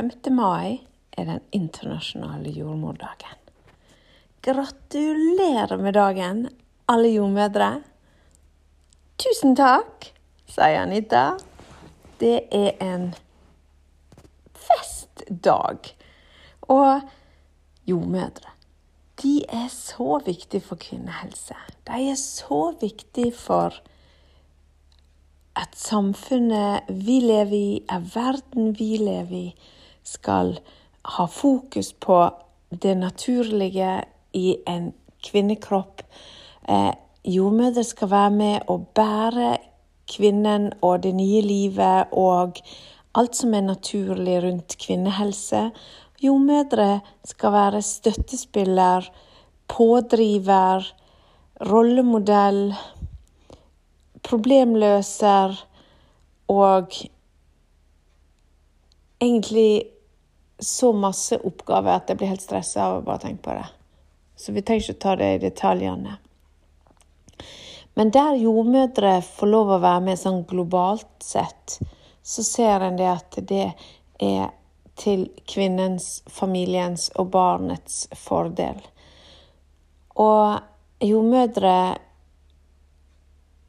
5. mai er den internasjonale jordmordagen. Gratulerer med dagen, alle jordmødre. Tusen takk, sier Anita. Det er en festdag. Og jordmødre, de er så viktige for kvinnehelse. De er så viktige for at samfunnet vi lever i, er verden vi lever i, skal ha fokus på det naturlige i en kvinnekropp. Eh, jordmødre skal være med å bære kvinnen og det nye livet og alt som er naturlig rundt kvinnehelse. Jordmødre skal være støttespiller, pådriver, rollemodell problemløser og egentlig så masse oppgaver at jeg blir helt stressa av å bare tenke på det. Så vi trenger ikke å ta det i detaljene. Men der jordmødre får lov å være med sånn globalt sett, så ser en det at det er til kvinnens, familiens og barnets fordel. Og jordmødre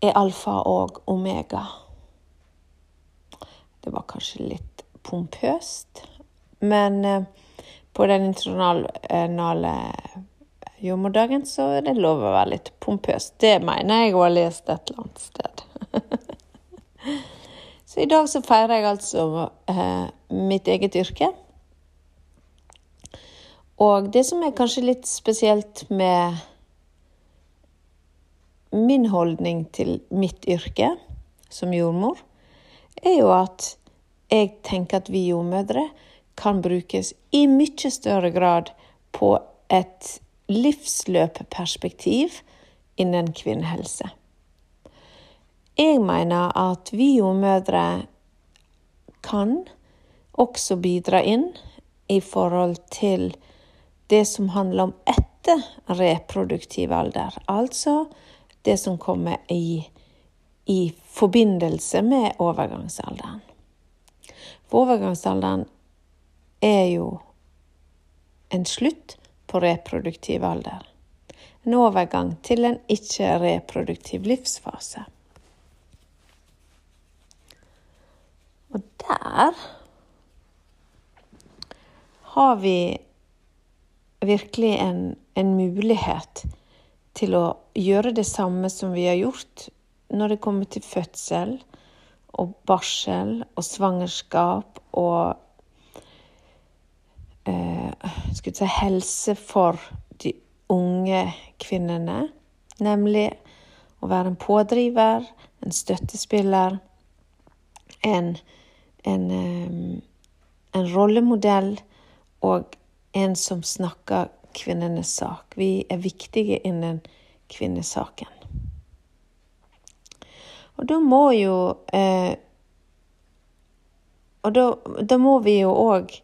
er alfa og omega. Det var kanskje litt pompøst, men eh, på den internasjonale jordmordagen så er det lov å være litt pompøs. Det mener jeg å ha lest et eller annet sted. så i dag så feirer jeg altså eh, mitt eget yrke. Og det som er kanskje litt spesielt med min holdning til mitt yrke som jordmor, er jo at jeg tenker at vi jordmødre kan brukes i mye større grad på et livsløpperspektiv innen kvinnehelse. Jeg mener at vi jordmødre kan også bidra inn i forhold til det som handler om etter reproduktiv alder. Altså det som kommer i, i forbindelse med overgangsalderen. For overgangsalderen er jo en slutt på reproduktiv alder. En overgang til en ikke-reproduktiv livsfase. Og der har vi virkelig en, en mulighet til å gjøre det samme som vi har gjort når det kommer til fødsel og barsel og svangerskap og si, helse for de unge kvinnene. Nemlig å være en pådriver, en støttespiller, en, en, en rollemodell og en som snakker kvinnenes sak. Vi er viktige innen kvinnesaken. Og da må jo eh, Og da, da, må vi jo òg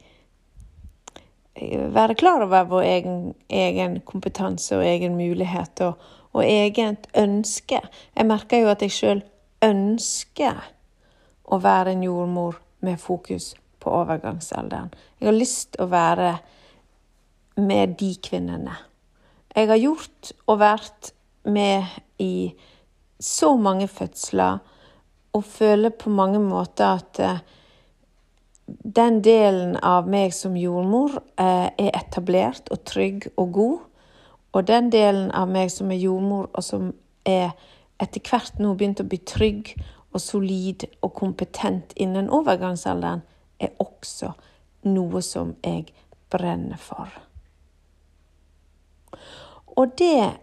være klar over vår egen, egen, kompetanse og egen mulighet og, og eget ønske. Jeg merker jo at jeg sjøl ønsker å være en jordmor med fokus på overgangsalderen. Jeg har lyst til å være med de kvinnene. Jeg har gjort og vært med i så mange fødsler og føler på mange måter at eh, den delen av meg som jordmor eh, er etablert og trygg og god. Og den delen av meg som er jordmor, og som er etter hvert nå begynt å bli trygg og solid og kompetent innen overgangsalderen, er også noe som jeg brenner for. Og det,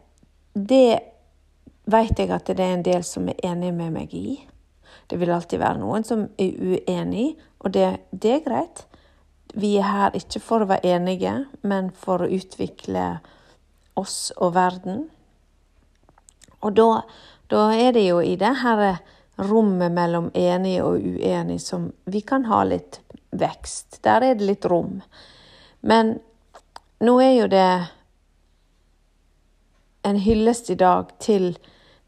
det vet jeg at det er en del som er enig med meg i. Det vil alltid være noen som er uenig, og det, det er greit. Vi er her ikke for å være enige, men for å utvikle oss og verden. Og da, da er det jo i det her rommet mellom enig og uenig som vi kan ha litt vekst. Der er det litt rom. Men nå er jo det en hyllest i dag til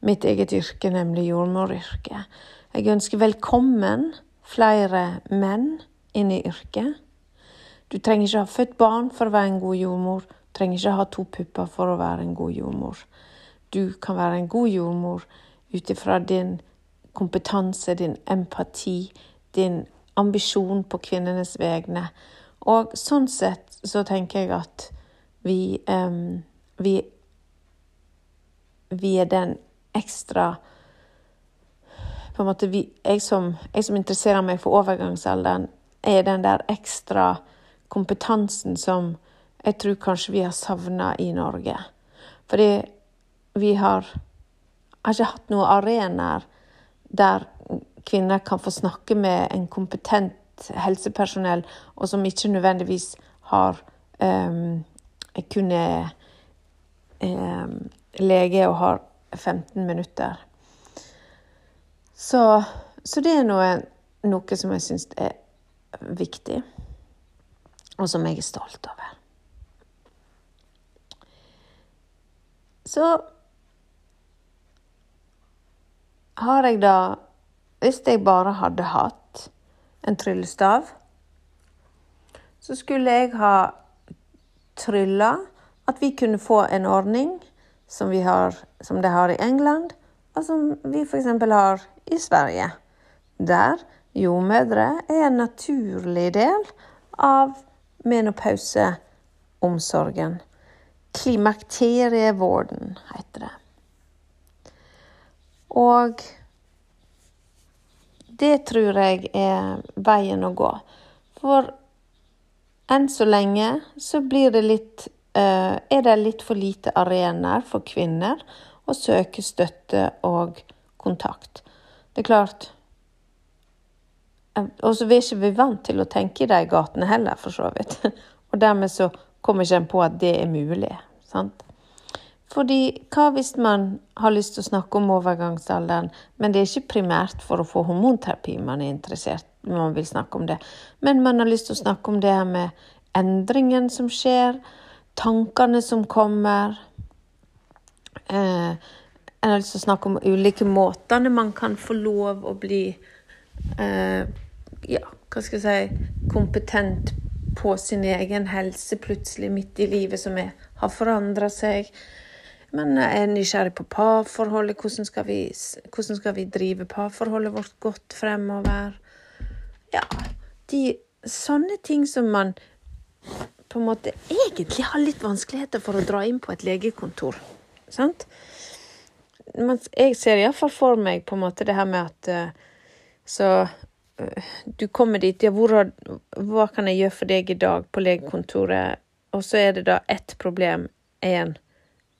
mitt eget yrke, nemlig jordmoryrket. Jeg ønsker velkommen flere menn inn i yrket. Du trenger ikke ha født barn for å være en god jordmor. Du trenger ikke ha to pupper for å være en god jordmor. Du kan være en god jordmor ut ifra din kompetanse, din empati, din ambisjon på kvinnenes vegne. Og sånn sett så tenker jeg at vi, um, vi Vi er den ekstra på en måte vi, jeg, som, jeg som interesserer meg for overgangsalderen, er den der ekstra kompetansen som jeg tror kanskje vi har savna i Norge. Fordi vi har, har ikke hatt noen arenaer der kvinner kan få snakke med en kompetent helsepersonell, og som ikke nødvendigvis har um, kun er um, lege og har 15 minutter. Så, så det er noe, noe som jeg syns er viktig, og som jeg er stolt over. Så har jeg da Hvis jeg bare hadde hatt en tryllestav, så skulle jeg ha trylla at vi kunne få en ordning som, har, som de har i England, og som vi f.eks. har i Sverige, der jordmødre er en naturlig del av menopauseomsorgen. Klimakterievården heter det. Og det tror jeg er veien å gå. For enn så lenge så blir det litt uh, Er det litt for lite arenaer for kvinner å søke støtte og kontakt. Det er klart Og så er ikke vi vant til å tenke i de gatene heller, for så vidt. Og dermed så kommer ikke en på at det er mulig. sant? Fordi hva hvis man har lyst til å snakke om overgangsalderen, men det er ikke primært for å få hormonterapi man er interessert man vil snakke om det, men man har lyst til å snakke om det her med endringen som skjer, tankene som kommer. Eh, en har lyst til å snakke om ulike måtene man kan få lov å bli eh, ja, hva skal jeg si kompetent på sin egen helse plutselig midt i livet som er, har forandra seg. Men jeg er nysgjerrig på parforholdet. Hvordan skal, vi, hvordan skal vi drive parforholdet vårt godt fremover? Ja, de sånne ting som man på en måte egentlig har litt vanskeligheter for å dra inn på et legekontor. Sant? jeg ser iallfall for meg på en måte det her med at uh, Så uh, du kommer dit, ja, hvor, hva kan jeg gjøre for deg i dag på legekontoret? Og så er det da ett problem én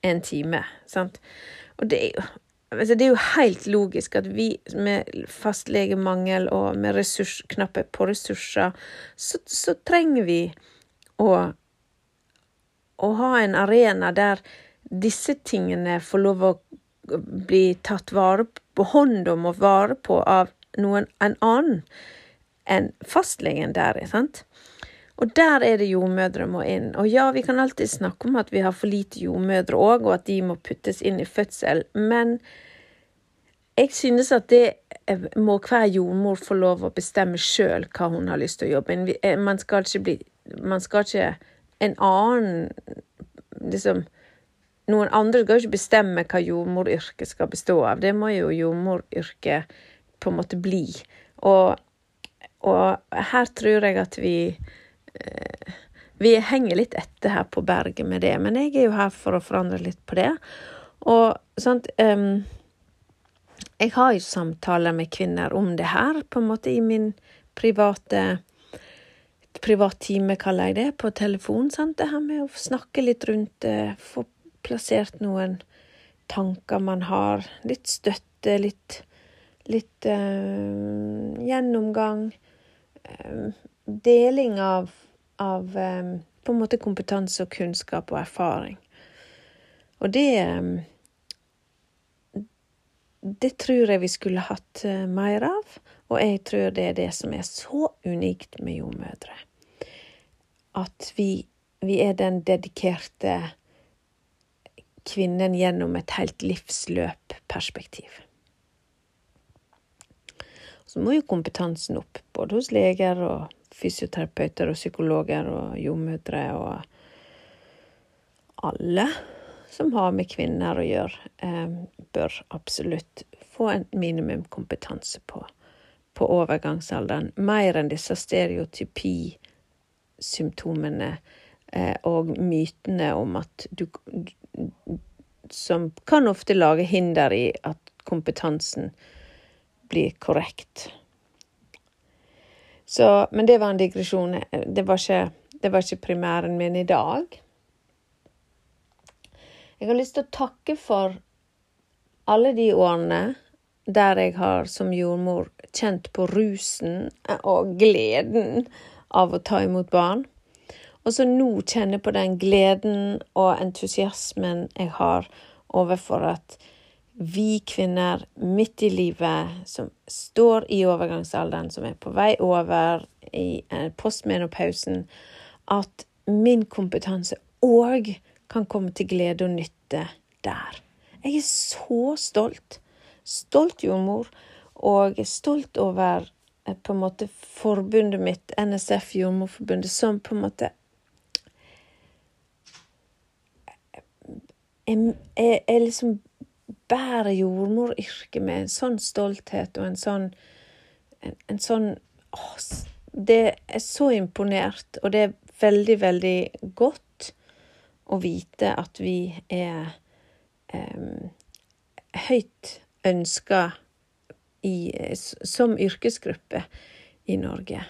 en time, sant? Og det er jo altså det er jo helt logisk at vi med fastlegemangel og med ressurs, knapphet på ressurser, så, så trenger vi å, å ha en arena der disse tingene får lov å bli tatt vare på hånd om og vare på av noen en annen enn fastlegen der, sant? Og der er det jordmødre må inn. Og ja, vi kan alltid snakke om at vi har for lite jordmødre òg, og at de må puttes inn i fødsel, men jeg synes at det må hver jordmor få lov å bestemme sjøl hva hun har lyst til å jobbe inn. Eh, man skal ikke bli Man skal ikke en annen liksom noen andre skal jo ikke bestemme hva jordmoryrket skal bestå av. Det må jo jordmoryrket på en måte bli. Og, og her tror jeg at vi eh, Vi henger litt etter her på berget med det, men jeg er jo her for å forandre litt på det. Og sånt um, Jeg har jo samtaler med kvinner om det her, på en måte i min private privat time, kaller jeg det, på telefon. sant, Det her med å snakke litt rundt uh, plassert noen tanker man har. Litt støtte, litt, litt øh, gjennomgang. Øh, deling av, av øh, på en måte kompetanse og kunnskap og erfaring. Og det Det tror jeg vi skulle hatt mer av, og jeg tror det er det som er så unikt med jordmødre. At vi, vi er den dedikerte kvinnen gjennom et helt livsløpperspektiv. Så må jo kompetansen opp, både hos leger og fysioterapeuter og psykologer og jordmødre og alle som har med kvinner å gjøre, eh, bør absolutt få en minimumkompetanse på, på overgangsalderen. Mer enn disse stereotypisymptomene eh, og mytene om at du Som kan ofte lage hinder i at kompetansen blir korrekt. Så, men det var en digresjon. Det var ikke, det var ikke primæren min i dag. Jeg har lyst til å takke for alle de årene der jeg har som jordmor kjent på rusen og gleden av å ta imot barn. Og så nå kjenner på den gleden og entusiasmen jeg har overfor at vi kvinner midt i livet, som står i overgangsalderen, som er på vei over i eh, postmenopausen, at min kompetanse òg kan komme til glede og nytte der. Jeg er så stolt. Stolt jordmor, og stolt over eh, på en måte forbundet mitt, NSF Jordmorforbundet, som på en måte Jeg, jeg, jeg liksom bærer jordmoryrket med en sånn stolthet og en sånn en, en sånn å, Det er så imponert, og det er veldig, veldig godt å vite at vi er eh, høyt ønska som yrkesgruppe i Norge.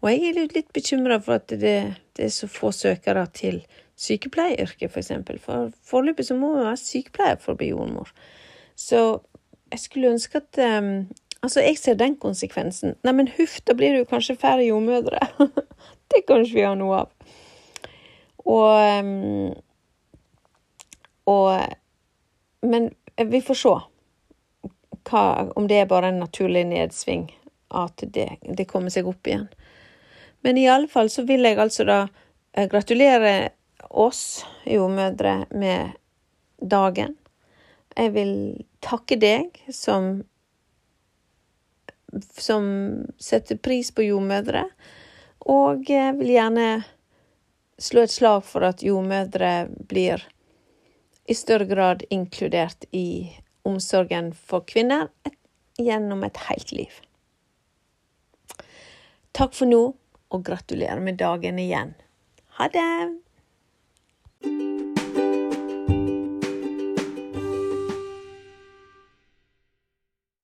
Og jeg er litt bekymra for at det, det, er så få søkere til sykepleieryrket, f.eks. For, for foreløpig så må man være sykepleier for å bli jordmor. Så jeg skulle ønske at um, Altså, jeg ser den konsekvensen. Neimen, huff, da blir det jo kanskje færre jordmødre. det kan ikke vi ha noe av. Og, ehm, og Men vi får se hva, om det er bare en naturlig nedsving, at det, det, kommer seg opp igjen. Men i alle fall så vil jeg altså da eh, gratulere oss jordmødre med dagen. Jeg vil takke deg som som setter pris på jordmødre, og jeg vil gjerne slå et slag for at jordmødre blir i større grad inkludert i omsorgen for kvinner gjennom et helt liv. Takk for nå, og gratulerer med dagen igjen. Ha det! you